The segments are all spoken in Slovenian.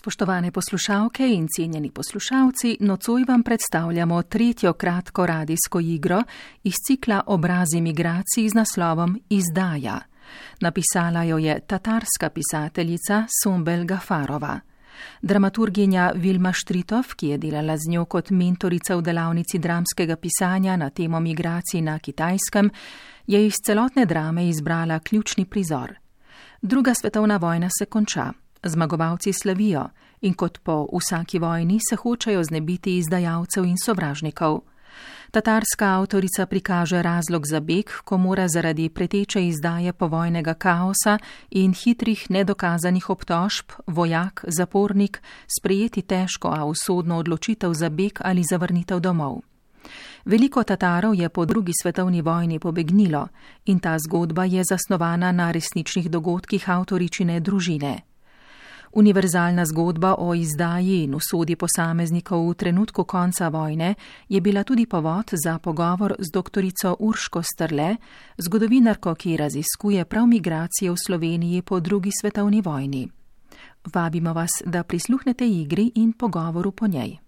Spoštovane poslušalke in cenjeni poslušalci, nocoj vam predstavljamo tretjo kratko radijsko igro iz cikla Obrazi migracij z naslovom Izdaja. Napisala jo je tatarska pisateljica Sombel Gafarova. Dramaturginja Vilma Štritov, ki je delala z njo kot mentorica v delavnici dramskega pisanja na temo migracij na kitajskem, je iz celotne drame izbrala ključni prizor. Druga svetovna vojna se konča. Zmagovalci slavijo in kot po vsaki vojni se hočejo znebiti izdajalcev in sovražnikov. Tatarska avtorica prikaže razlog za beg, ko mora zaradi preteče izdaje povojnega kaosa in hitrih nedokazanih obtožb vojak, zapornik sprejeti težko, a usodno odločitev za beg ali zavrnitev domov. Veliko Tatarov je po drugi svetovni vojni pobegnilo in ta zgodba je zasnovana na resničnih dogodkih avtoričine družine. Univerzalna zgodba o izdaji in usodi posameznikov v trenutku konca vojne je bila tudi povod za pogovor z dr. Urško Strle, zgodovinarko, ki raziskuje prav migracije v Sloveniji po drugi svetovni vojni. Vabimo vas, da prisluhnete igri in pogovoru po njej.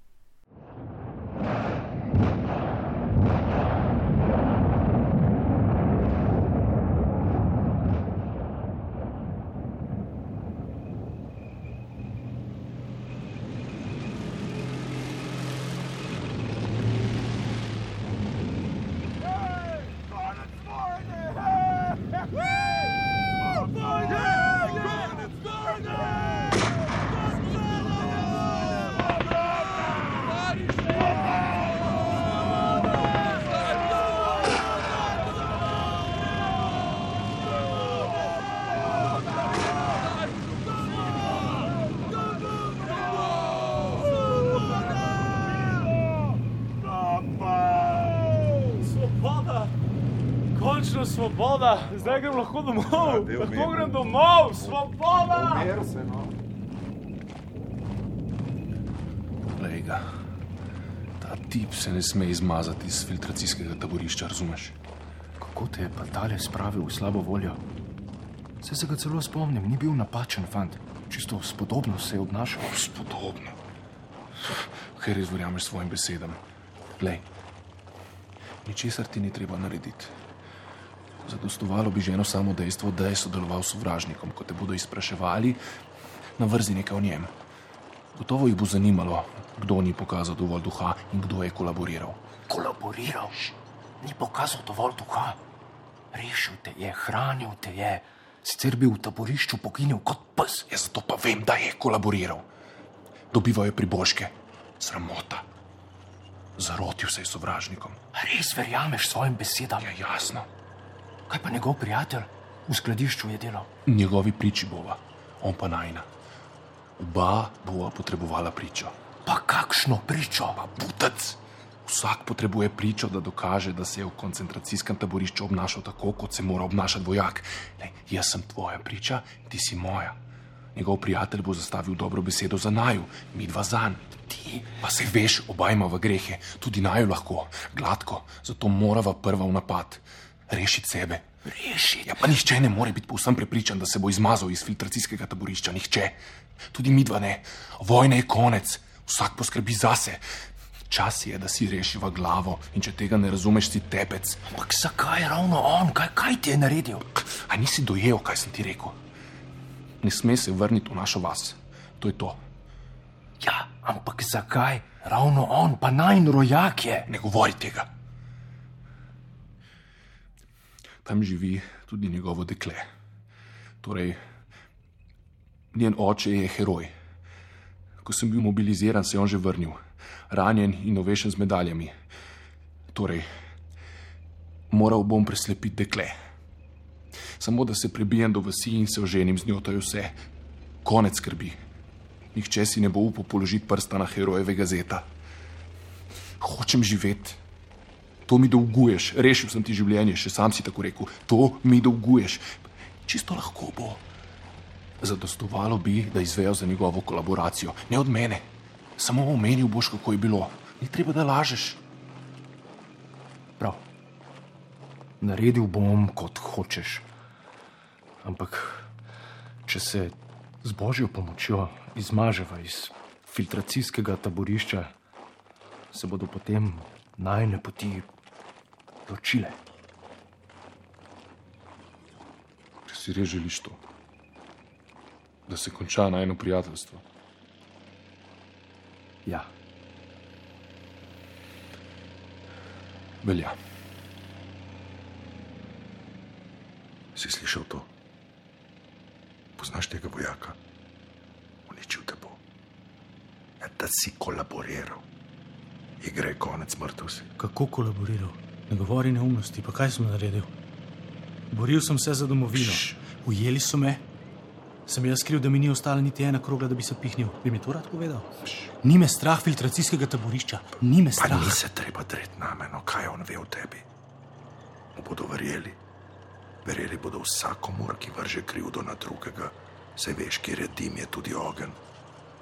Svoboda, zdaj grem lahko domov. Ja, lahko grem domov, svoboda. No. Glej ga, ta tip se ne sme izmazati iz filtracijskega taborišča, razumeš? Kako te je pa tale spravil v slabo voljo? Se se ga celo spomnim, ni bil napačen fant, čisto spodobno se je obnašal. Spodobno. Ker res verjameš svojim besedam. Glej, ničesar ti ni treba narediti. Zadostovalo bi že eno samo dejstvo, da je sodeloval s sovražnikom. Ko te bodo izpraševali, navrzi nekaj o njem. Gotovo jih bo zanimalo, kdo ni pokazal dovolj duha in kdo je kolaboriral. Kolaboriral? Ni pokazal dovolj duha. Rešil te je, hranil te je. Sicer bi v taborišču poginil kot pes. Jaz zato pa vem, da je kolaboriral. Dobival je pribožke. Sramota. Zarotil se je sovražnikom. Res verjameš svojim besedam? Ja, jasno. Kaj pa njegov prijatelj v skladišču je delal? Njegovi priči bova, on pa najna. Oba bova potrebovala pričo. Pa kakšno pričo? Pa butec. Vsak potrebuje pričo, da dokaže, da se je v koncentracijskem taborišču obnašal tako, kot se mora obnašati vojak. Lej, jaz sem tvoja priča, ti si moja. Njegov prijatelj bo zastavil dobro besedo za naju, mi dva zanj. Ti pa se veš, oba ima v grehe, tudi naju lahko, gladko, zato morava prva v napad rešiti sebe. Rešiti. Ja, pa nihče ne more biti povsem prepričan, da se bo izmazal iz filtracijskega taborišča. Nihče. Tudi mi dva ne. Vojna je konec, vsak poskrbi zase. Čas je, da si rešiva glavo in če tega ne razumeš, si tepec. Ampak zakaj ravno on, kaj, kaj ti je naredil? A nisi dojel, kaj sem ti rekel? Ne sme se vrniti v našo vas. To je to. Ja, ampak zakaj ravno on, pa najnrojak je? Ne govori tega tam živi tudi njegovo dekle. Torej, njen oče je heroj. Ko sem bil mobiliziran, se je on že vrnil, ranjen in ovešen z medaljami. Torej, moral bom preslepiti dekle. Samo da se prebijem do vasi in se oženim z njo, to je vse. Konec skrbi. Nihče si ne bo upal položiti prsta na herojevega zeta. Hočem živeti. To mi dolguješ, rešil sem ti življenje, še sam si tako rekel. To mi dolguješ. Čisto lahko bo. Zadostovalo bi, da izvejo za njegovo kolaboracijo, ne od mene. Samo omenil boš, kako je bilo. Ni treba, da lažeš. Prav. Naredil bom, kot hočeš. Ampak, če se z božjo pomočjo izmaževa iz filtracijskega taborišča, se bodo potem najne poti ločile. Če si res želiš to, da se konča najno prijateljstvo. Ja, Velja. Si slišal to? Poznaš tega vojaka? Uničil te bo. Ja, da si kolaboriral. Igre je konec, mrtev si. Kako kolaboriral? Ne govori neumnosti, pa kaj sem naredil? Boril sem se za domovino. Šš. Ujeli so me. Sem jaz kriv, da mi ni ostala niti ena krogla, da bi se pihnil. Bi mi to rad povedal? Ni me strah filtracijskega taborišča, ni me Pa strah. ni se treba dreti name, no kaj on ve o tebi. Mu bodo verjeli. Verjeli bodo vsakomur, ki vrže krivdo na drugega. Sej veš, kjer je dim, je tudi ogen.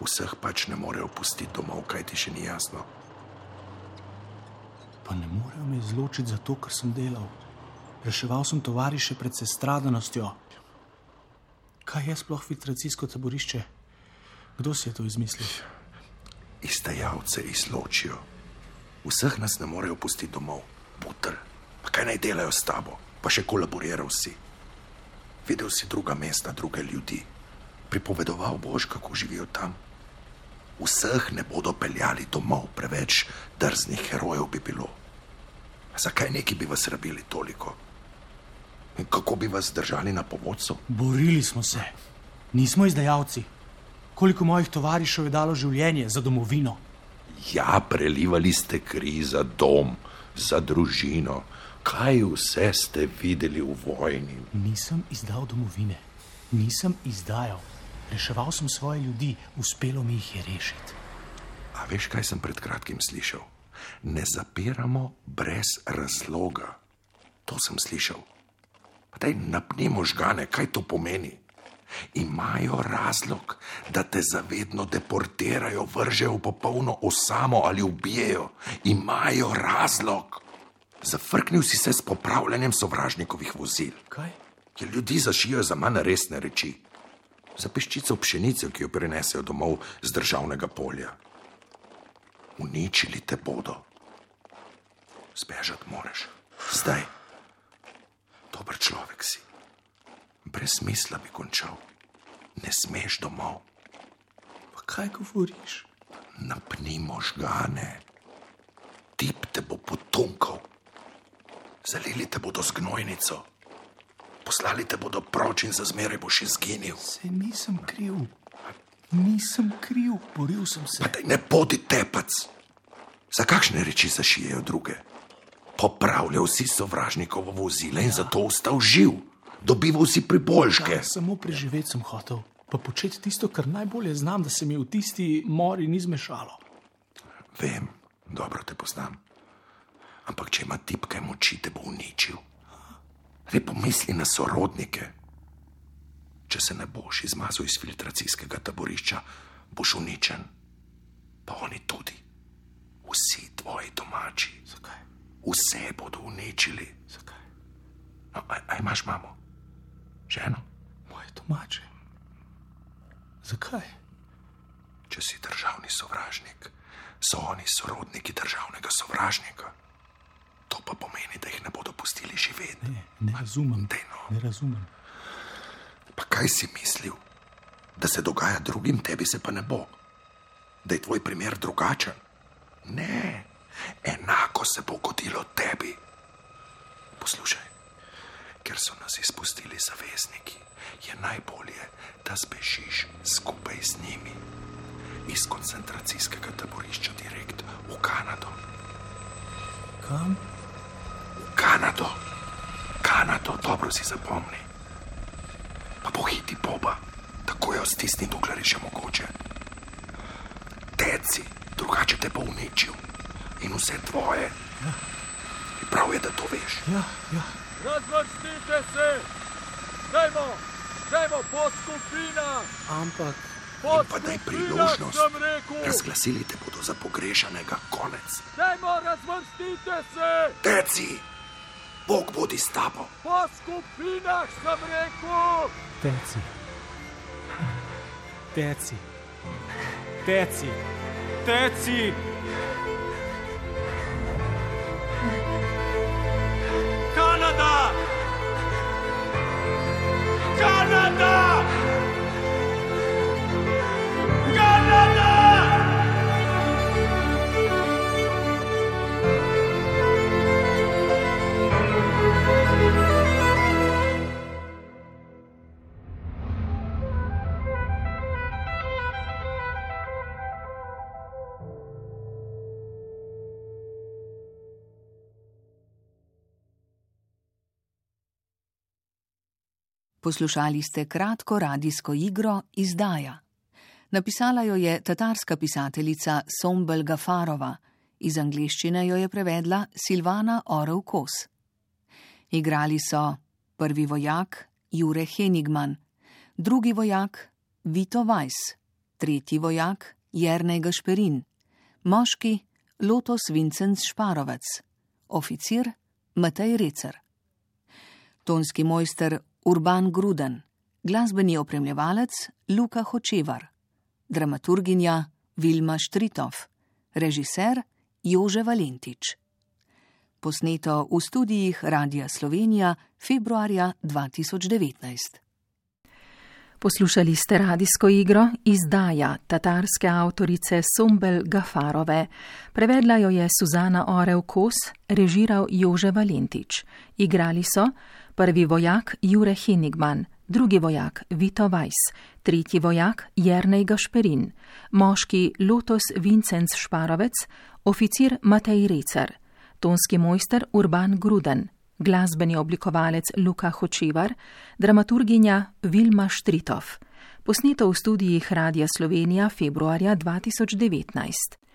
Vseh pač ne morejo pustiti domov, kaj ti še ni jasno. Pa ne morejo me izločiti zato, ker sem delal. Reševal sem tovariše pred sestradanostjo. Kaj je sploh filtracijsko taborišče? Kdo si je to izmislil? Izdajalce izločijo. Vseh nas ne morejo pustiti domov, putr. Pa kaj naj delajo s tabo, pa še kolaboriral si. Videl si druga mesta, druge ljudi. Pripovedoval boš, kako živijo tam. Vseh ne bodo peljali domov, preveč drznih herojev bi bilo. Zakaj neki bi vas rabili toliko? In kako bi vas držali na povodcu? Borili smo se, nismo izdajalci. Koliko mojih tovarišev je dalo življenje za domovino? Ja, prelivali ste kri za dom, za družino. Kaj vse ste videli v vojni? Nisem izdal domovine, nisem izdajal. Reševal sem svoje ljudi, uspelo mi jih je rešiti. A veš, kaj sem pred kratkim slišal? Ne zapiramo brez razloga. To sem slišal. Daj napni možgane, kaj to pomeni. Imajo razlog, da te zavedno deportirajo, vržejo v popolno osamo ali ubijejo. Imajo razlog. Zafrknil si se s popravljanjem sovražnikovih vozil. Kaj? Ki ljudi zašijajo za manj resne reči. Za peščico pšenice, ki jo prinesejo domov z državnega polja. Uničili te bodo. Zbežati moraš. Zdaj. Dober človek si. Brez smisla bi končal. Ne smeš domov. Pa kaj govoriš? Napni možgane. Tip te bo potunkal. Zalili te bodo z gnojnico. Poslali te bodo proč in za zmeraj boš izginil. Se nisem kriv, nisem kriv, boril sem se. Daj ne bodi tepac. Za kakšne reči zašijejo druge? Popravljal si sovražnikovo vozilo in zato ostal živ. Dobival si priboljške. Ja, samo preživeti sem hotel, pa početi tisto, kar najbolje znam, da se mi v tisti mori ni zmešalo. Vem, dobro te poznam. Ampak če ima tipke moči, te bo uničil. Zdaj pomisli na sorodnike. Če se ne boš izmazal iz filtracijskega taborišča, boš uničen. Pa oni tudi. Vsi tvoji domači. Zakaj? Vse bodo uničili. Zakaj? No, a, a imaš mamo? Ženo? Moje domače. Zakaj? Če si državni sovražnik, so oni sorodniki državnega sovražnika. To pa pomeni, da jih ne bodo pustili živeti. Ne, ne razumem. Daj no. Ne razumem. Pa kaj si mislil? Da se dogaja drugim, tebi se pa ne bo. Da je tvoj primer drugačen. Ne, enako se bo godilo tebi. Poslušaj, ker so nas izpustili zavezniki, je najbolje, da zbežiš skupaj z njimi. Iz koncentracijskega taborišča direkt v Kanado. Kam? V Kanado. Kanado, dobro si zapomni. Pa pohiti Boba, tako jo stisni, dokler je še mogoče. Teci, drugače te bo uničil in vse tvoje. In prav je, da to veš. Ja, ja. Razvrstite se! Dajmo, dajmo po skupinah! Ampak Po In pa daj priložnost. Razglasili te bodo za pogrešanega konec. Dajmo, razvrstite se! Teci, Bog bodi s tabo. Po skupinah sem rekel! teci. Teci, teci, teci. Kanada! Kanada! Kanada! Poslušali ste kratko radijsko igro Izdaja. Napisala jo je tatarska pisateljica Sombel Gafarova, iz angliščine jo je prevedla Silvana Orel Kos. Igrali so prvi vojak Jure Henigman, drugi vojak Vito Weiss, tretji vojak Jernej Gašperin, moški Lotos Vincent Šparovec, oficir Matej Recer. Tonski mojster Urban Gruden, glasbeni opremljevalec Luka Hočevar, dramaturginja Vilma Štritov, režiser Jože Valentič. Posneto v studijih Radia Slovenija februarja 2019. Poslušali ste radijsko igro Izdaja tatarske avtorice Sombel Gafarove. Prevedla jo je Suzana Orev Kos, režiral Jože Valentič. Igrali so prvi vojak Jure Henigman, drugi vojak Vito Weiss, tretji vojak Jernej Gašperin, moški Lotus Vincenc Šparovec, oficir Matej Recer, tonski mojster Urban Gruden, glasbeni oblikovalec Luka Hočevar, dramaturginja Vilma Štritov. Posneto v studijih Radia Slovenija februarja 2019.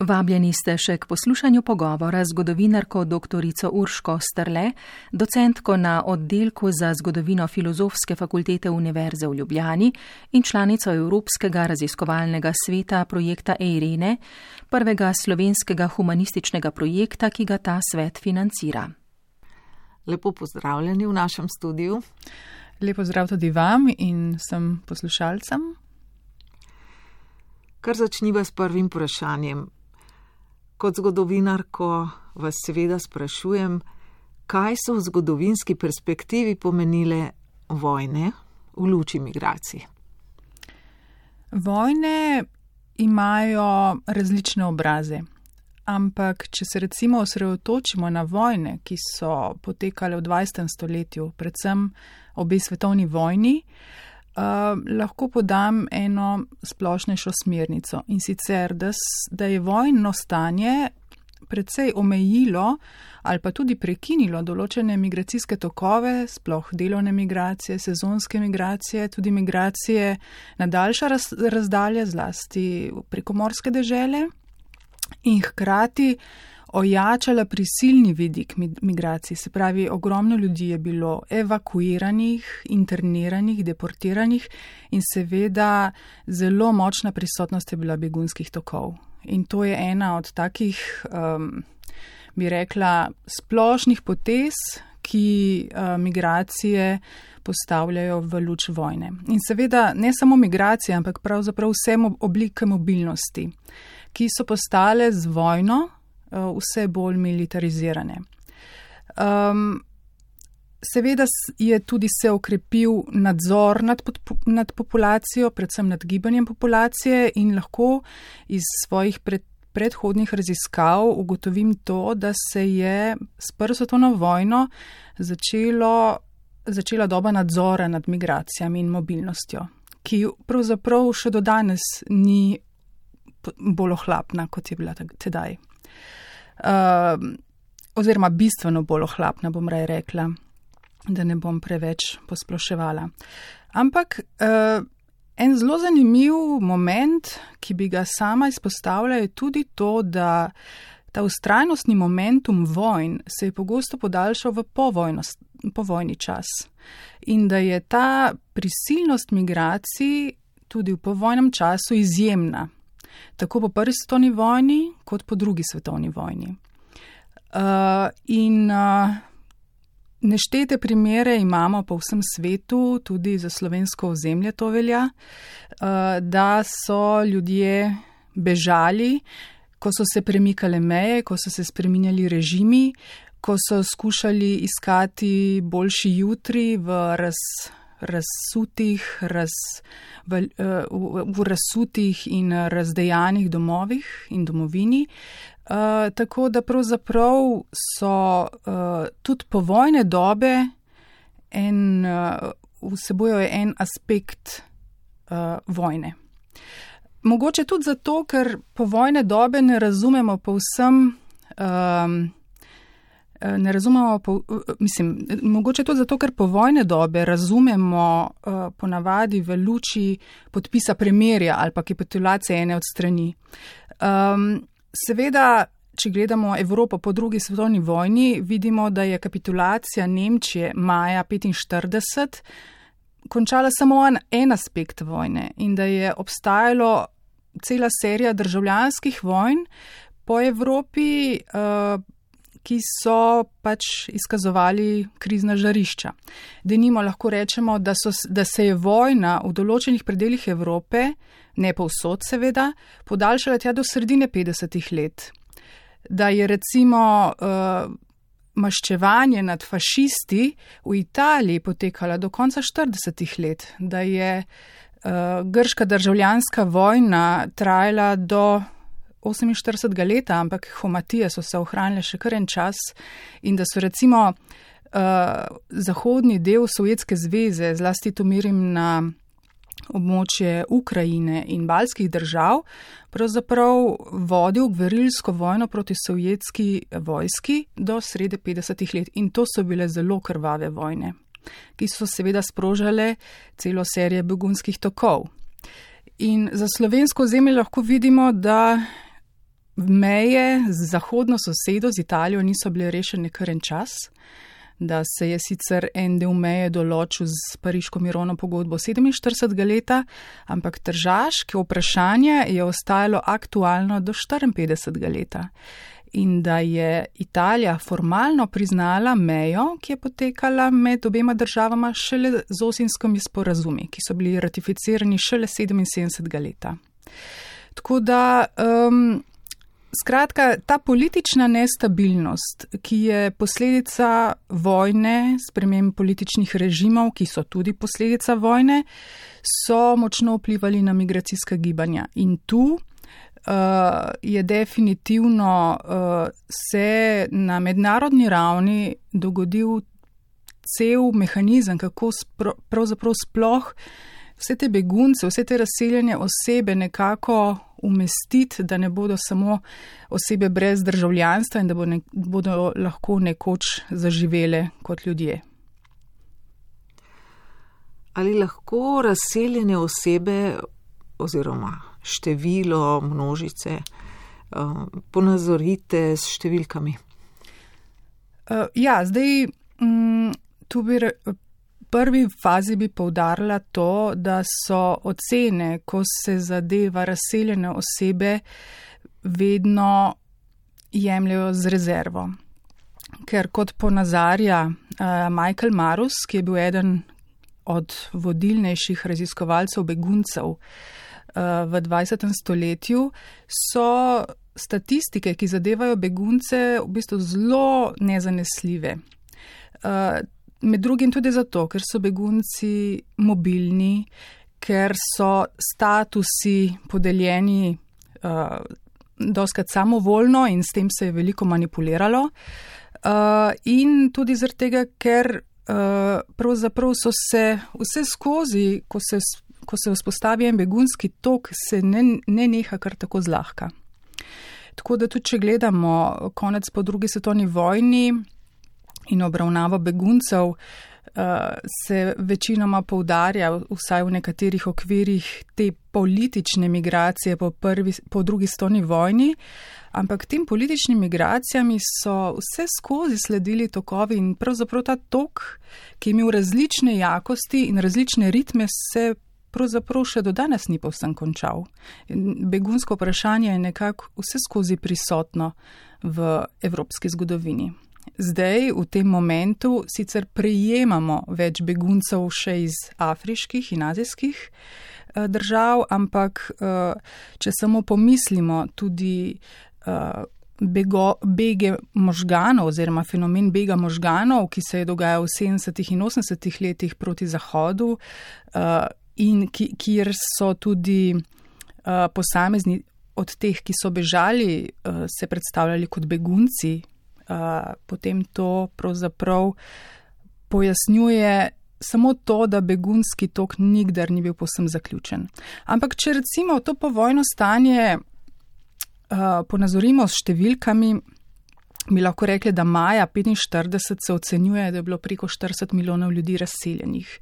Vabljeni ste še k poslušanju pogovora z zgodovinarko dr. Urško Strle, docentko na oddelku za zgodovino Filozofske fakultete Univerze v Ljubljani in članico Evropskega raziskovalnega sveta projekta EIRENE, prvega slovenskega humanističnega projekta, ki ga ta svet financira. Lepo pozdravljeni v našem studiu. Lepo zdrav tudi vam in vsem poslušalcem. Kar začniva s prvim vprašanjem. Kot zgodovinarko vas seveda sprašujem, kaj so v zgodovinski perspektivi pomenile vojne v luči migracij. Vojne imajo različne obraze, ampak če se recimo osredotočimo na vojne, ki so potekale v 20. stoletju, predvsem obe svetovni vojni, Uh, lahko podam eno splošnejšo smernico in sicer, da, da je vojno stanje predvsej omejilo ali pa tudi prekinilo določene migracijske tokove, sploh delovne migracije, sezonske migracije, tudi migracije na daljša raz, razdalja, zlasti prekomorske dežele. In hkrati ojačala prisilni vidik migracij, se pravi, ogromno ljudi je bilo evakuiranih, interniranih, deportiranih in seveda zelo močna prisotnost je bila begunskih tokov. In to je ena od takih, um, bi rekla, splošnih potez, ki uh, migracije postavljajo v luč vojne. In seveda ne samo migracije, ampak pravzaprav vse oblike mobilnosti, ki so postale z vojno vse bolj militarizirane. Um, seveda je tudi se okrepil nadzor nad, nad populacijo, predvsem nad gibanjem populacije in lahko iz svojih pred, predhodnih raziskav ugotovim to, da se je s prvo svetovno vojno začelo, začela doba nadzora nad migracijami in mobilnostjo, ki pravzaprav še do danes ni bolj ohlapna, kot je bila tedaj uh, oziroma bistveno bolj ohlapna, bom raje rekla, da ne bom preveč posploševala. Ampak uh, en zelo zanimiv moment, ki bi ga sama izpostavila, je tudi to, da ta ustrajnostni momentum vojn se je pogosto podaljšal v povojni čas in da je ta prisilnost migracij tudi v povojnem času izjemna tako po prvi svetovni vojni, kot po drugi svetovni vojni. Uh, in uh, Neštete primere imamo po vsem svetu, tudi za slovensko ozemlje to velja, uh, da so ljudje bežali, ko so se premikale meje, ko so se spreminjali režimi, ko so skušali iskati boljši jutri v raz, razsutih, raz, uh, v, v razsutih in razdejanih domovih in domovini. Uh, tako da pravzaprav so uh, tudi povojne dobe in uh, vsebojo en aspekt uh, vojne. Mogoče tudi zato, ker povojne dobe ne razumemo povsem. Um, Ne razumemo, po, mislim, mogoče to zato, ker po vojne dobe razumemo ponavadi v luči podpisa premirja ali pa kapitulacije ene od strani. Um, seveda, če gledamo Evropo po drugi svetovni vojni, vidimo, da je kapitulacija Nemčije maja 1945 končala samo en, en aspekt vojne in da je obstajalo cela serija državljanskih vojn po Evropi. Uh, ki so pač izkazovali krizna žarišča. Denimo lahko rečemo, da, so, da se je vojna v določenih predeljih Evrope, ne povsod seveda, podaljšala tja do sredine 50-ih let. Da je recimo uh, maščevanje nad fašisti v Italiji potekala do konca 40-ih let, da je uh, grška državljanska vojna trajala do 48 let, ampak homatije so se ohranile še kar en čas in da so recimo uh, zahodni del Sovjetske zveze, zlasti to merim na območje Ukrajine in balskih držav, pravzaprav vodil gverilsko vojno proti sovjetski vojski do srede 50 let in to so bile zelo krvave vojne, ki so seveda sprožale celo serijo begunskih tokov. In za slovensko zemljo lahko vidimo, da meje z zahodno sosedo, z Italijo, niso bile rešene kar en čas, da se je sicer en del meje določil z Pariško mirovno pogodbo 47 leta, ampak tržaške vprašanje je ostajalo aktualno do 54 leta. In da je Italija formalno priznala mejo, ki je potekala med obema državama šele z osinskimi sporazumi, ki so bili ratificirani šele 77 leta. Tako da um, Skratka, ta politična nestabilnost, ki je posledica vojne, sprememb političnih režimov, ki so tudi posledica vojne, so močno vplivali na migracijska gibanja. In tu uh, je definitivno uh, se na mednarodni ravni dogodil cel mehanizem, kako spro, pravzaprav sploh vse te begunce, vse te razseljene osebe nekako umestiti, da ne bodo samo osebe brez državljanstva in da bo ne, bodo lahko nekoč zaživele kot ljudje. Ali lahko razseljene osebe oziroma število množice uh, ponazorite s številkami? Uh, ja, zdaj um, tu bi prvi fazi bi povdarila to, da so ocene, ko se zadeva razseljene osebe, vedno jemljajo z rezervo. Ker kot ponazarja uh, Michael Marus, ki je bil eden od vodilnejših raziskovalcev beguncev uh, v 20. stoletju, so statistike, ki zadevajo begunce, v bistvu zelo nezanesljive. Uh, Med drugim tudi zato, ker so begunci mobilni, ker so statusi podeljeni uh, doskrat samovoljno in s tem se je veliko manipuliralo. Uh, in tudi zaradi tega, ker uh, pravzaprav so se vse skozi, ko se, ko se vzpostavi en begunski tok, se ne, ne neha kar tako zlahka. Tako da tudi, če gledamo konec po drugi svetovni vojni, in obravnava beguncev uh, se večinoma poudarja, vsaj v nekaterih okvirih, te politične migracije po, prvi, po drugi stoni vojni. Ampak tem političnim migracijami so vse skozi sledili tokovi in pravzaprav ta tok, ki je imel različne jakosti in različne ritme, se pravzaprav še do danes ni povsem končal. Begunsko vprašanje je nekako vse skozi prisotno v evropski zgodovini. Zdaj, v tem momentu, sicer prejemamo več beguncev še iz afriških in azijskih uh, držav, ampak uh, če samo pomislimo tudi. Uh, bego, bege možganov oziroma fenomen bega možganov, ki se je dogajal v 70. in 80. letih proti Zahodu in kjer so tudi posamezni od teh, ki so bežali, se predstavljali kot begunci, uh, potem to pravzaprav pojasnjuje. Samo to, da begunski tok nikdar ni bil posem zaključen. Ampak, če recimo to povojno stanje uh, ponazorimo s številkami, bi lahko rekli, da maja 1945 se ocenjuje, da je bilo preko 40 milijonov ljudi razseljenih.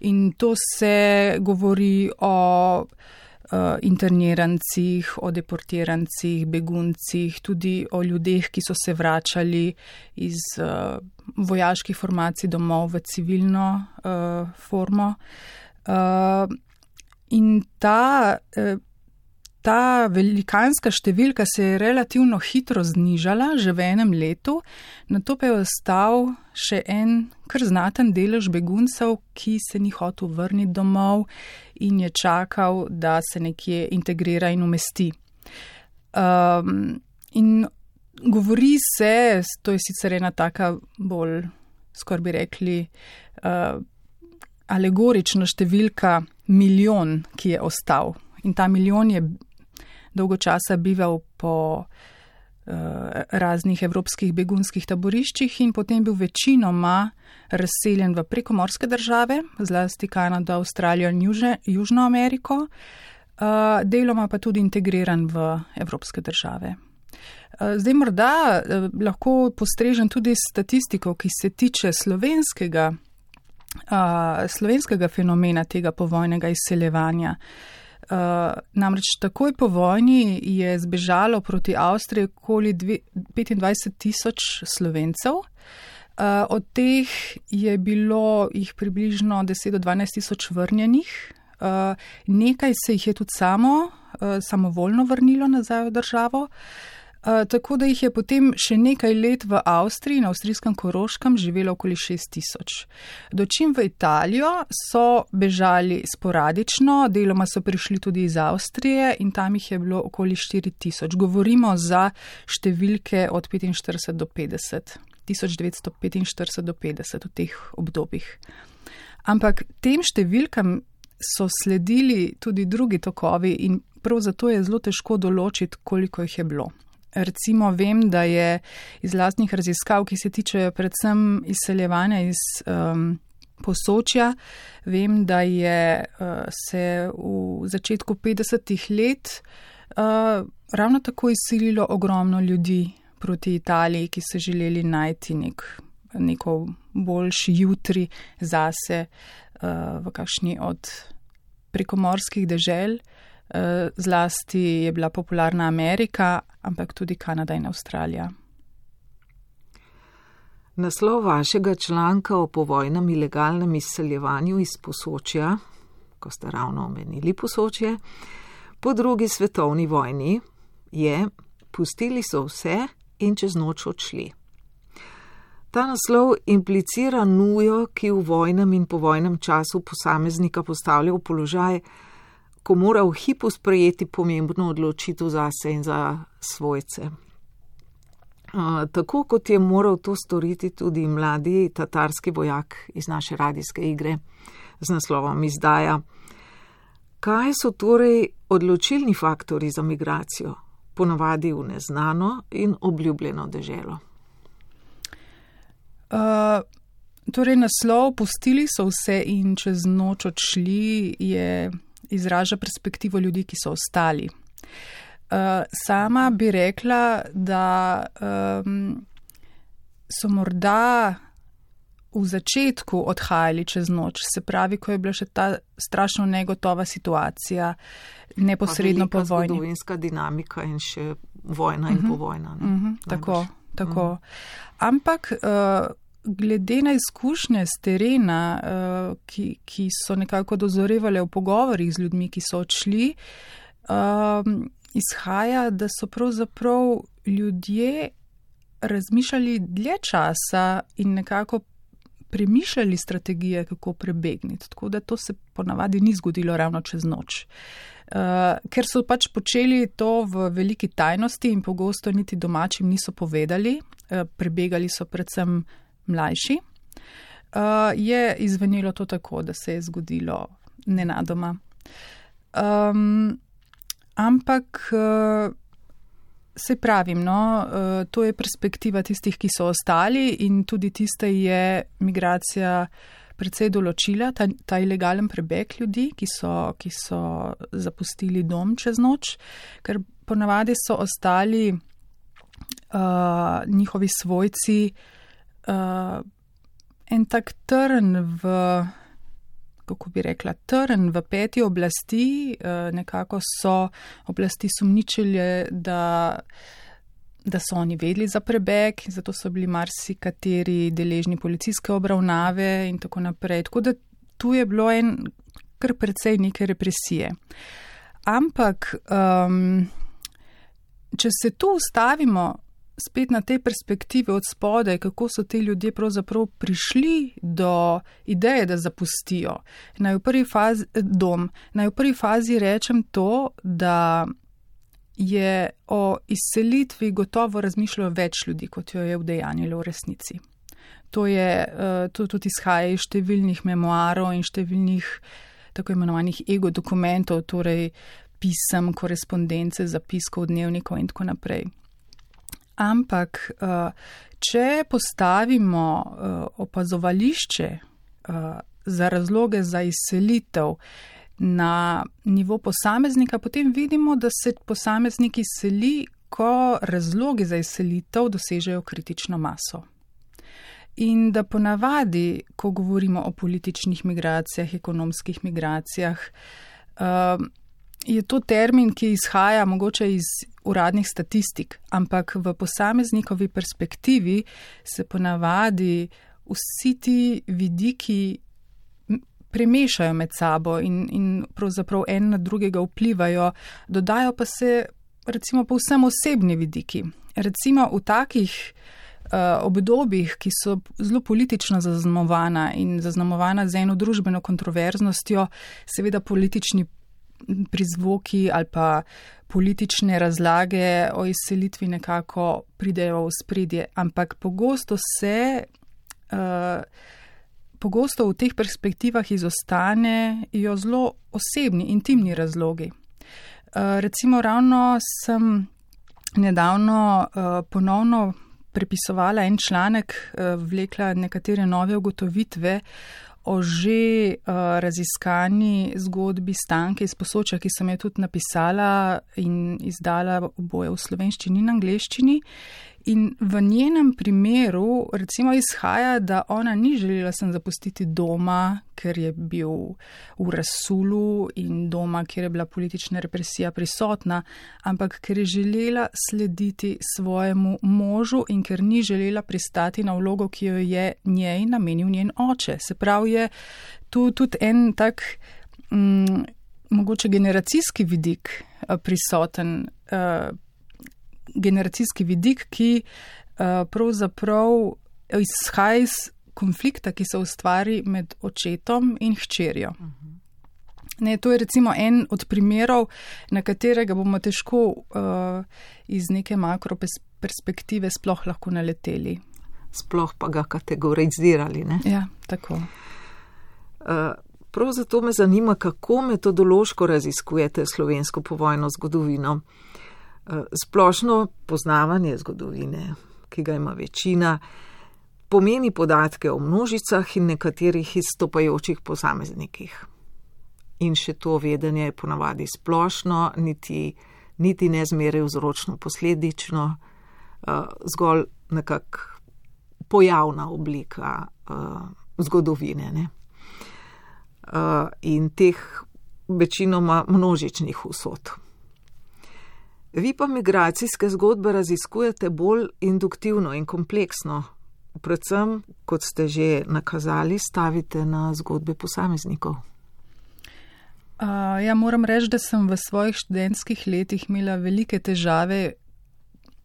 In to se govori o internirancih, o deportirancih, beguncih, tudi o ljudeh, ki so se vračali iz uh, vojaških formacij domov v civilno uh, formo. In ta ta velikanska številka se je relativno hitro znižala, že v enem letu, na to pa je ostal še en kar znaten delež beguncev, ki se ni hotel vrniti domov in je čakal, da se nekje integrira in umesti. Um, in govori se, to je sicer ena taka bolj, skoraj bi rekli, uh, alegorična številka milijon, ki je ostal. In ta milijon je dolgo časa bival po uh, raznih evropskih begunskih taboriščih in potem bil večinoma razseljen v prekomorske države, zlasti Kanado, Avstralijo in Juže, Južno Ameriko, uh, deloma pa tudi integriran v evropske države. Uh, zdaj morda lahko postrežem tudi statistiko, ki se tiče slovenskega, slovenskega fenomena tega povojnega izseljevanja. Uh, Uh, namreč takoj po vojni je zbežalo proti Avstriji okoli 25 tisoč slovencev, uh, od teh je bilo jih približno 10 do 12 tisoč vrnjenih, uh, nekaj se jih je tudi samo, uh, samovoljno vrnilo nazaj v državo. Uh, tako da jih je potem še nekaj let v Avstriji, na avstrijskem Koroškem, živelo okoli 6000. Dočim v Italijo so bežali sporadično, deloma so prišli tudi iz Avstrije in tam jih je bilo okoli 4000. Govorimo za številke od 45 do 50. 1945 do 50 v teh obdobjih. Ampak tem številkam so sledili tudi drugi tokovi in prav zato je zelo težko določiti, koliko jih je bilo. Recimo vem, da je iz lastnih raziskav, ki se tičejo predvsem izseljevanja iz um, posočja, vem, da je uh, se v začetku 50-ih let uh, ravno tako izsililo ogromno ljudi proti Italiji, ki so želeli najti nek, neko boljši jutri zase uh, v kakšni od prekomorskih dežel. Eh, zlasti je bila popularna Amerika, ampak tudi Kanada in Avstralija. Naslov vašega članka o povojnem ilegalnem izseljevanju iz posočja, ko ste ravno omenili posočje, po drugi svetovni vojni je: Pustili so vse in čez noč odšli. Ta naslov implicira nujo, ki v vojnem in povojnem času posameznika postavlja v položaj, ko mora v hipu sprejeti pomembno odločitev zase in za svojce. Tako kot je moral to storiti tudi mladi tatarski vojak iz naše radijske igre z naslovom Izdaja. Kaj so torej odločilni faktori za migracijo, ponavadi v neznano in obljubljeno deželo? Uh, torej, naslov Pustili so vse in čez noč odšli je izraža perspektivo ljudi, ki so ostali. Uh, sama bi rekla, da um, so morda v začetku odhajali čez noč, se pravi, ko je bila še ta strašno negotova situacija, neposredno po vojni. Zgodovinska dinamika in še vojna in uh mhm. -huh. povojna. Uh mhm, -huh. Tako, tako. Uh -huh. Ampak. Uh, glede na izkušnje z terena, uh, ki, ki so nekako dozorevale v pogovorih z ljudmi, ki so odšli, um, izhaja, da so pravzaprav ljudje razmišljali dlje časa in nekako premišljali strategije, kako prebegniti. Tako da to se ponavadi ni zgodilo ravno čez noč. Uh, ker so pač počeli to v veliki tajnosti in pogosto niti domačim niso povedali, uh, prebegali so predvsem mlajši, uh, je izvenilo to tako, da se je zgodilo nenadoma. Um, ampak uh, se pravim, no, uh, to je perspektiva tistih, ki so ostali in tudi tiste je migracija predvsej določila, ta, ta ilegalen prebeg ljudi, ki so, ki so zapustili dom čez noč, ker ponavadi so ostali uh, njihovi svojci uh, en tak trn v kako bi rekla, trn v peti oblasti, eh, nekako so oblasti sumničile, da, da so oni vedli za prebeg, zato so bili marsikateri deležni policijske obravnave in tako naprej. Tako da tu je bilo en kar precej neke represije. Ampak, um, če se tu ustavimo, spet na te perspektive od spodaj, kako so ti ljudje pravzaprav prišli do ideje, da zapustijo. Naj v prvi fazi, dom, naj v prvi fazi rečem to, da je o izselitvi gotovo razmišljalo več ljudi, kot jo je vdejanjilo v resnici. To, je, eh, to tudi izhaja iz številnih memoarov in številnih tako imenovanih ego dokumentov, torej pisem, korespondence, zapiskov, dnevnikov in tako naprej. Ampak, eh, če postavimo eh, opazovališče eh, za razloge za izselitev na nivo posameznika, potem vidimo, da se posameznik izseli, ko razlogi za izselitev dosežejo kritično maso. In da ponavadi, ko govorimo o političnih migracijah, ekonomskih migracijah, je to termin, ki izhaja mogoče iz uradnih statistik, ampak v posameznikovi perspektivi se ponavadi vsi ti vidiki premešajo med sabo in, in pravzaprav en na drugega vplivajo, dodajo pa se recimo povsem osebni vidiki. Recimo v takih uh, obdobjih, ki so zelo politično zaznamovana in zaznamovana z eno družbeno kontroverznostjo, seveda politični prizvoki ali pa politične razlage o izselitvi nekako pridejo v spredje, ampak pogosto se, uh, pogosto v teh perspektivah izostanejo zelo osebni, intimni razlogi. Uh, recimo ravno sem nedavno uh, ponovno prepisovala en članek, uh, vlekla nekatere nove ugotovitve o že uh, raziskani zgodbi Stanke iz Posoča, ki sem jo tudi napisala in izdala oboje v slovenščini in angleščini. In v njenem primeru, recimo, izhaja, da ona ni želela sem zapustiti doma, ker je bil v Rasulu in doma, kjer je bila politična represija prisotna, ampak ker je želela slediti svojemu možu in ker ni želela pristati na vlogo, ki jo je njej namenil njen oče. Se pravi, je tu tudi en tak, mm, mogoče generacijski vidik eh, prisoten. Uh, generacijski vidik, ki uh, pravzaprav izhaja iz konflikta, ki se ustvari med očetom in hčerjo. Ne, to je recimo en od primerov, na katerega bomo težko uh, iz neke makro perspektive sploh lahko naleteli. Sploh pa ga kategorizirali. Ne? Ja, tako. Uh, prav zato me zanima, kako metodološko raziskujete slovensko povojno zgodovino. Uh, Eh, splošno poznavanje zgodovine, ki ga ima večina, pomeni podatke o množicah in nekaterih izstopajočih posameznikih. In še to vedenje je ponavadi splošno, niti, niti ne zmeraj vzročno posledično, uh, zgolj nekak pojavna oblika uh, zgodovine. Uh, in teh večinoma množičnih usod. Vi pa migracijske zgodbe raziskujete bolj induktivno in kompleksno, predvsem, kot ste že nakazali, stavite na zgodbe posameznikov. Uh, ja, moram reči, da sem v svojih študentskih letih imela velike težave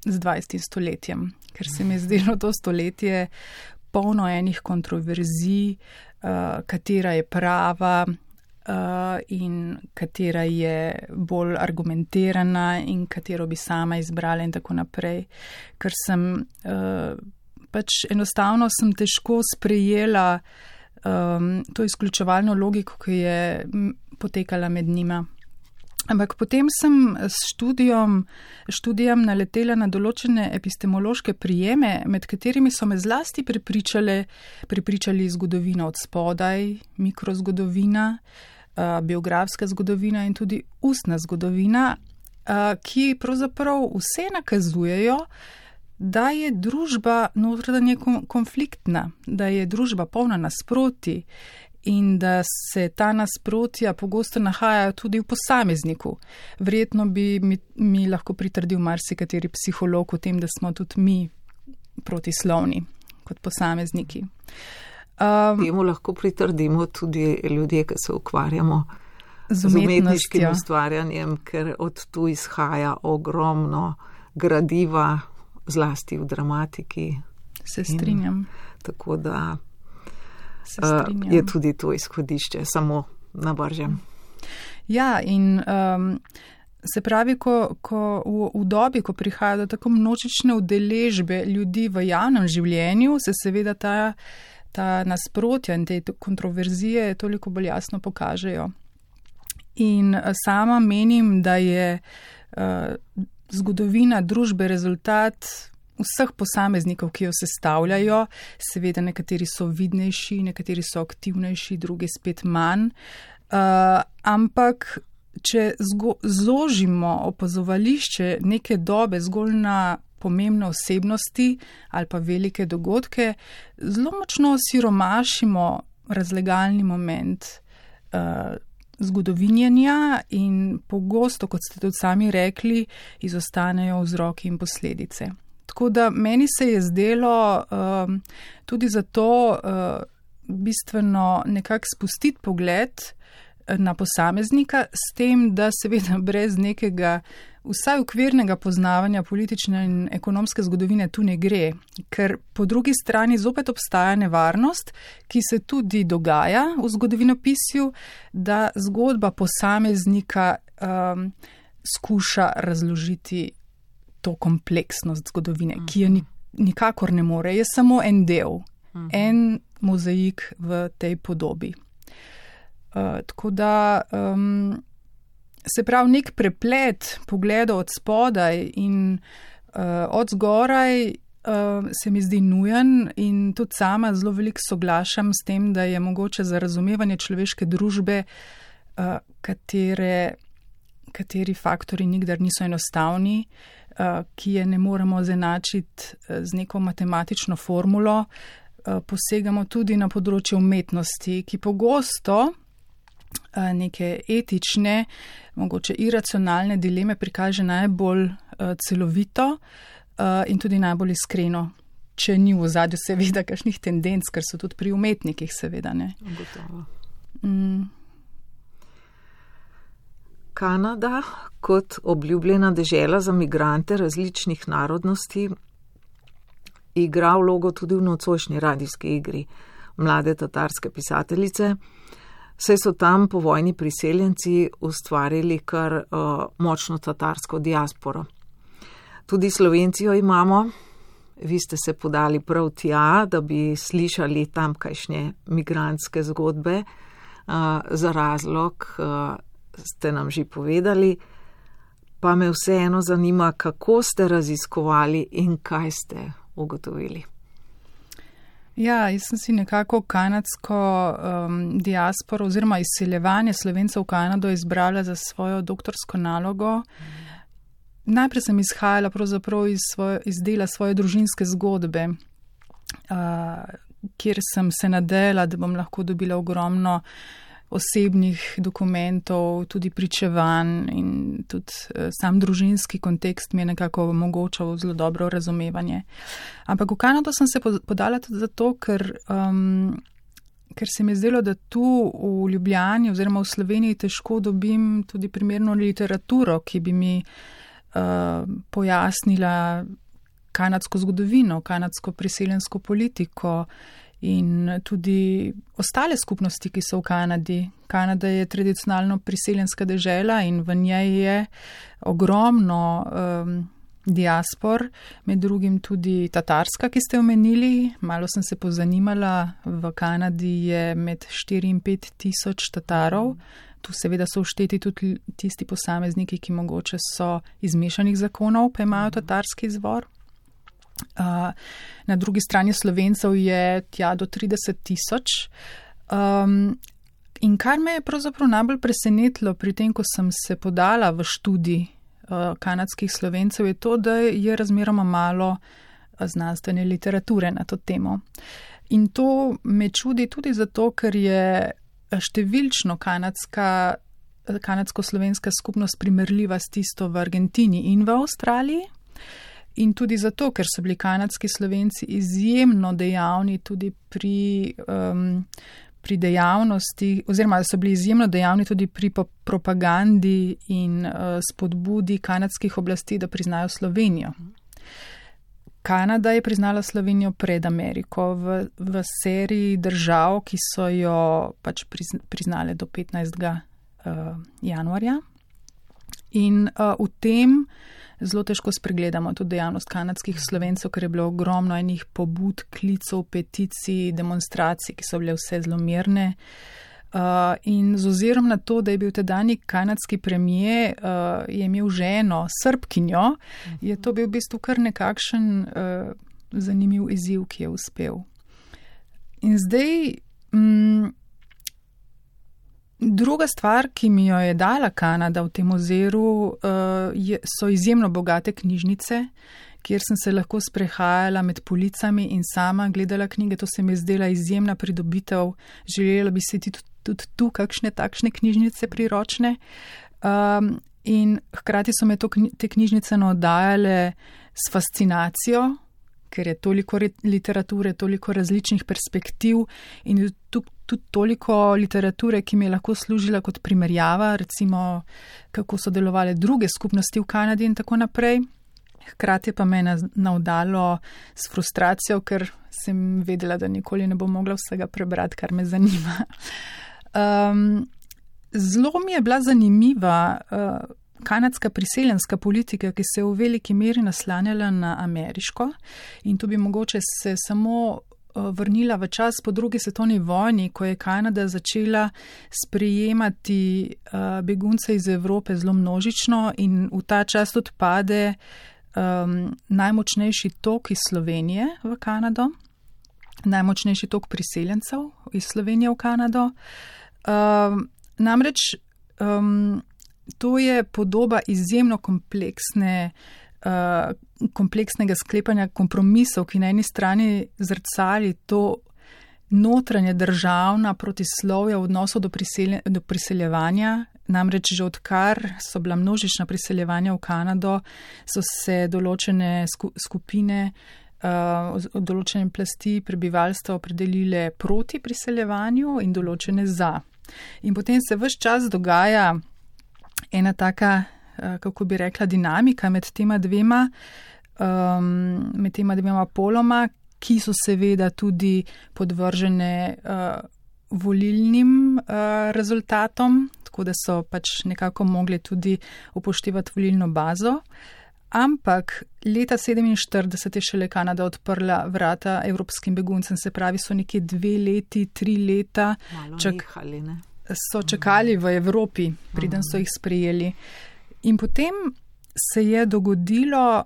z 20. stoletjem, ker se mi je zdelo to stoletje polno enih kontroverzij, uh, katera je prava. Uh, in katera je bolj argumentirana, in katero bi sama izbrala, in tako naprej. Ker sem uh, pač enostavno sem težko sprejela um, to izključevalno logiko, ki je potekala med njima. Ampak potem sem s študijom, študijem naletela na določene epistemološke prijeme, med katerimi so me zlasti prepričali, zgodovina od spodaj, mikrozgodovina, biografska zgodovina in tudi ustna zgodovina, ki pravzaprav vse nakazujejo, da je družba notranje konfliktna, da je družba polna nasproti in da se ta nasprotja pogosto nahajajo tudi v posamezniku. Verjetno bi mi, mi lahko pritrdil marsikateri psiholog o tem, da smo tudi mi protislovni kot posamezniki. Um, Temu lahko pritrdimo tudi ljudje, ki se ukvarjamo z, z umetniškim ustvarjanjem, ker od tu izhaja ogromno gradiva, zlasti v dramatiki. Se strinjam. In, tako da uh, je tudi to izhodišče, samo na bržem. Ja, in um, se pravi, ko, ko v, v dobi, ko prihaja do tako množične udeležbe ljudi v javnem življenju, se seveda ta, ta nasprotja in te kontroverzije toliko bolj jasno pokažejo. In uh, sama menim, da je uh, zgodovina družbe rezultat vseh posameznikov, ki jo sestavljajo. Seveda, nekateri so vidnejši, nekateri so aktivnejši, drugi spet manj. Uh, ampak, če zložimo opazovališče neke dobe zgolj na pomembne osebnosti ali pa velike dogodke, zelo močno siromašimo razlegalni moment. Uh, Zgodovinjenja in pogosto, kot ste tudi sami rekli, izostanejo vzroki in posledice. Tako da meni se je zdelo um, tudi zato uh, bistveno nekako spustiti pogled uh, na posameznika, s tem, da seveda brez nekega vsaj ukvirnega poznavanja politične in ekonomske zgodovine tu ne gre, ker po drugi strani zopet obstaja nevarnost, ki se tudi dogaja v zgodovinopisju, da zgodba posameznika um, skuša razložiti to kompleksnost zgodovine, uh -huh. ki jo ni, nikakor ne more, je samo en del, uh -huh. en mozaik v tej podobi. Uh, tako da um, se pravi nek preplet pogledov od spodaj in uh, od zgoraj uh, se mi zdi nujen in tudi sama zelo veliko soglašam s tem, da je mogoče za razumevanje človeške družbe, uh, katere, kateri faktori nikdar niso enostavni, uh, ki je ne moremo zenačiti z neko matematično formulo, eh, posegamo tudi na področje umetnosti, ki pogosto neke etične, mogoče iracionalne dileme prikaže najbolj celovito in tudi najbolj iskreno. Če ni v zadju, seveda, kakšnih tendenc, ker so tudi pri umetnikih, seveda ne. Gotovo. Mm. Kanada kot obljubljena dežela za migrante različnih narodnosti igra vlogo tudi v nocojšnji radijski igri mlade tatarske pisateljice, saj so tam po vojni priseljenci ustvarili kar uh, močno tatarsko diasporo. Tudi Slovenci jo imamo, vi ste se podali prav tja, da bi slišali tamkajšnje migrantske zgodbe uh, za razlog, uh, ste nam že povedali, pa me vseeno zanima, kako ste raziskovali in kaj ste ugotovili. Ja, jaz sem si nekako kanadsko um, diasporo oziroma izseljevanje slovencev v Kanado izbrala za svojo doktorsko nalogo. Mm. Najprej sem izhajala pravzaprav iz, svoje, iz dela svoje družinske zgodbe, uh, kjer sem se nadela, da bom lahko dobila ogromno uh, osebnih dokumentov, tudi pričevanj in tudi eh, sam družinski kontekst mi je nekako omogočal zelo dobro razumevanje. Ampak v Kanado sem se podala tudi zato, ker, um, ker se mi je zdelo, da tu v Ljubljani oziroma v Sloveniji težko dobim tudi primerno literaturo, ki bi mi uh, pojasnila kanadsko zgodovino, kanadsko priseljensko politiko in tudi ostale skupnosti, ki so v Kanadi. Kanada je tradicionalno priseljenska dežela in v njej je ogromno um, diaspor, med drugim tudi tatarska, ki ste omenili. Malo sem se pozanimala, v Kanadi je med 4 in 5 tisoč tatarov. Tu seveda so všteti tudi tisti posamezniki, ki mogoče so iz mešanih zakonov, pa imajo tatarski izvor. Uh, na drugi strani slovencev je tja do 30 tisoč. Um, in kar me je pravzaprav najbolj presenetilo pri tem, ko sem se podala v študij uh, kanadskih slovencev, je to, da je razmeroma malo znanstvene literature na to temo. In to me čudi tudi zato, ker je številčno kanadska, kanadsko-slovenska skupnost primerljiva s tisto v Argentini in v Avstraliji. In tudi zato, ker so bili kanadski slovenci izjemno dejavni tudi pri, um, pri dejavnosti, oziroma so bili izjemno dejavni tudi pri propagandi in uh, spodbudi kanadskih oblasti, da priznajo Slovenijo. Kanada je priznala Slovenijo pred Ameriko v, v seriji držav, ki so jo pač priznale do 15. Uh, januarja. In uh, v tem zelo težko spregledamo tudi dejavnost kanadskih slovencev, ker je bilo ogromno enih pobud, klicov, peticij, demonstracij, ki so bile vse zelo mirne. Uh, in z ozirom na to, da je bil tedajni kanadski premije, uh, je imel ženo, srpkinjo, je to bil v bistvu kar nekakšen uh, zanimiv izziv, ki je uspel. In zdaj, mm, druga stvar, ki mi jo je dala Kanada v tem oziru, uh, je, so izjemno bogate knjižnice. Kjer sem se lahko sprehajala med policami in sama gledala knjige. To se mi je zdela izjemna pridobitev. Želela bi si tudi, tudi tu kakšne takšne knjižnice priročne. Um, in hkrati so me to, te knjižnice navdajale s fascinacijo, ker je toliko literature, toliko različnih perspektiv in tudi tudi toliko literature, ki mi je lahko služila kot primerjava, recimo kako so delovale druge skupnosti v Kanadi in tako naprej. Hkrati pa me je navdalo s frustracijo, ker sem vedela, da nikoli ne bom mogla vsega prebrati, kar me zanima. Um, zelo mi je bila zanimiva uh, kanadska priseljenska politika, ki se je v veliki meri naslanjala na ameriško in tu bi mogoče se samo vrnila v čas po drugi svetovni vojni, ko je Kanada začela sprejemati uh, begunce iz Evrope zelo množično in v ta čas tudi pade uh, um, najmočnejši tok iz Slovenije v Kanado, najmočnejši tok priseljencev iz Slovenije v Kanado. Um, namreč um, to je podoba izjemno kompleksne. Uh, kompleksnega sklepanja kompromisov, ki na eni strani zrcali to notranje državna protislovja v odnosu do, priselje, do priseljevanja Namreč že odkar so bila množična priseljevanja v Kanado, so se določene skupine, uh, določene plasti prebivalstva opredelile proti priseljevanju in določene za. In potem se vse čas dogaja ena taka, kako bi rekla, dinamika med tema dvema, um, med tema dvema poloma, ki so seveda tudi podvržene. Uh, volilnim uh, rezultatom, tako da so pač nekako mogli tudi upoštevati volilno bazo. Ampak leta 1947 je šele Kanada odprla vrata evropskim beguncem, se pravi, so nekje dve leti, tri leta čak, nehali, so čakali v Evropi, preden so jih sprejeli. In potem se je dogodilo,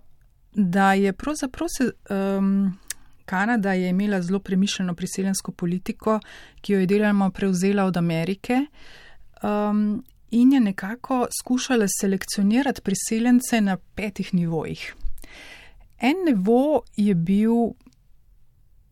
da je pravzaprav se. Um, Kanada je imela zelo premišljeno priseljensko politiko, ki jo je deloma prevzela od Amerike um, in je nekako skušala selekcionirati priseljence na petih nivojih. En nivo je bil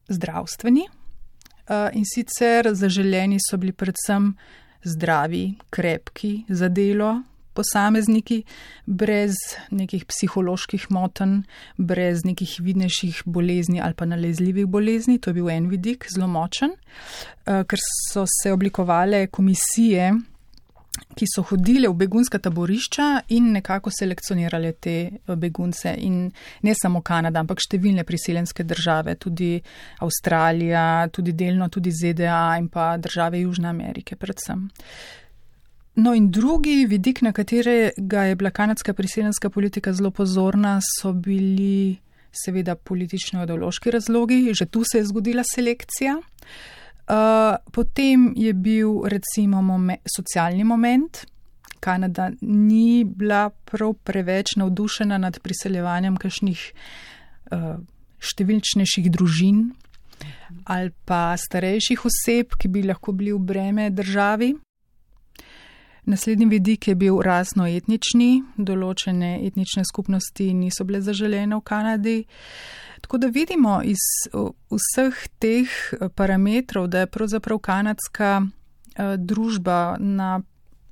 zdravstveni uh, in sicer zaželjeni so bili predvsem zdravi, krepki za delo, posamezniki, brez nekih psiholoških motenj, brez nekih vidnejših bolezni ali pa nalezljivih bolezni. To je bil en vidik, zelo močen, eh, ker so se oblikovale komisije ki so hodile v begunska taborišča in nekako selekcionirale te eh, begunce. In ne samo Kanada, ampak številne priseljenske države, tudi Avstralija, tudi delno tudi ZDA in pa države Južne Amerike predvsem. No in drugi vidik, na katerega je bila kanadska priseljenska politika zelo pozorna, so bili seveda politično-ideološki razlogi. Že tu se je zgodila selekcija. Uh, potem je bil recimo momen, socialni moment. Kanada ni bila prav preveč navdušena nad priseljevanjem kakšnih uh, številčnejših družin ali pa starejših oseb, ki bi lahko bili v breme državi. Naslednji vidik je bil rasno-etnični, določene etnične skupnosti niso bile zaželene v Kanadi. Tako da vidimo iz vseh teh eh, parametrov, da je pravzaprav kanadska uh, družba na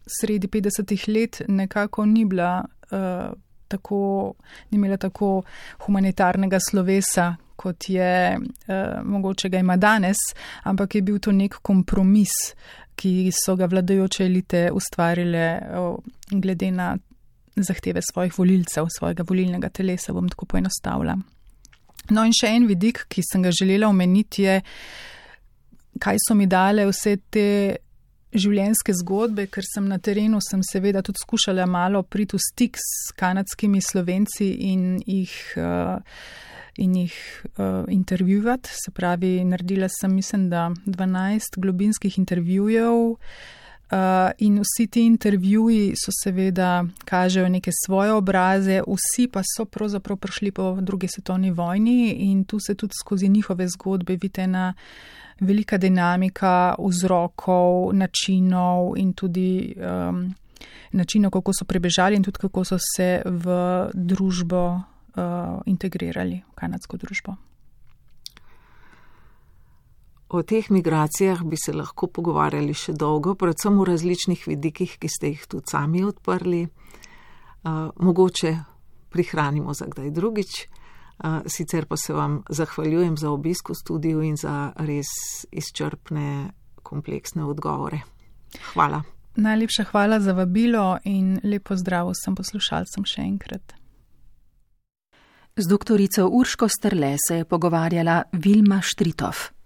sredi 50-ih let nekako ni bila uh, tako, ni imela tako humanitarnega slovesa, kot je uh, mogoče ga ima danes, ampak je bil to nek kompromis, ki so ga vladajoče elite ustvarile glede na zahteve svojih volilcev, svojega volilnega telesa, bom tako poenostavila. No, in še en vidik, ki sem ga želela omeniti, je, kaj so mi dale vse te življenjske zgodbe, ker sem na terenu, sem seveda tudi skušala malo priti v stik s kanadskimi slovenci in jih. Uh, In jih uh, intervjuvati, se pravi, naredila sem, mislim, da 12 globinskih intervjujev, uh, in vsi ti intervjuji so seveda kažejo neke svoje obraze, vsi pa so pravzaprav prišli po drugi svetovni vojni in tu se tudi skozi njihove zgodbe vidi ena velika dinamika vzrokov, načinov in tudi um, načinov, kako so prebežali in tudi kako so se v družbo uh, integrirali, v kanadsko družbo. O teh migracijah bi se lahko pogovarjali še dolgo, predvsem v različnih vidikih, ki ste jih tudi sami odprli. Uh, mogoče prihranimo za kdaj drugič. Uh, sicer pa se vam zahvaljujem za obisk v studiu in za res izčrpne, kompleksne odgovore. Hvala. Najlepša hvala za vabilo in lepo zdravo sem poslušalcem še enkrat. Z doktorico Urško Strle se je pogovarjala Vilma Štritov.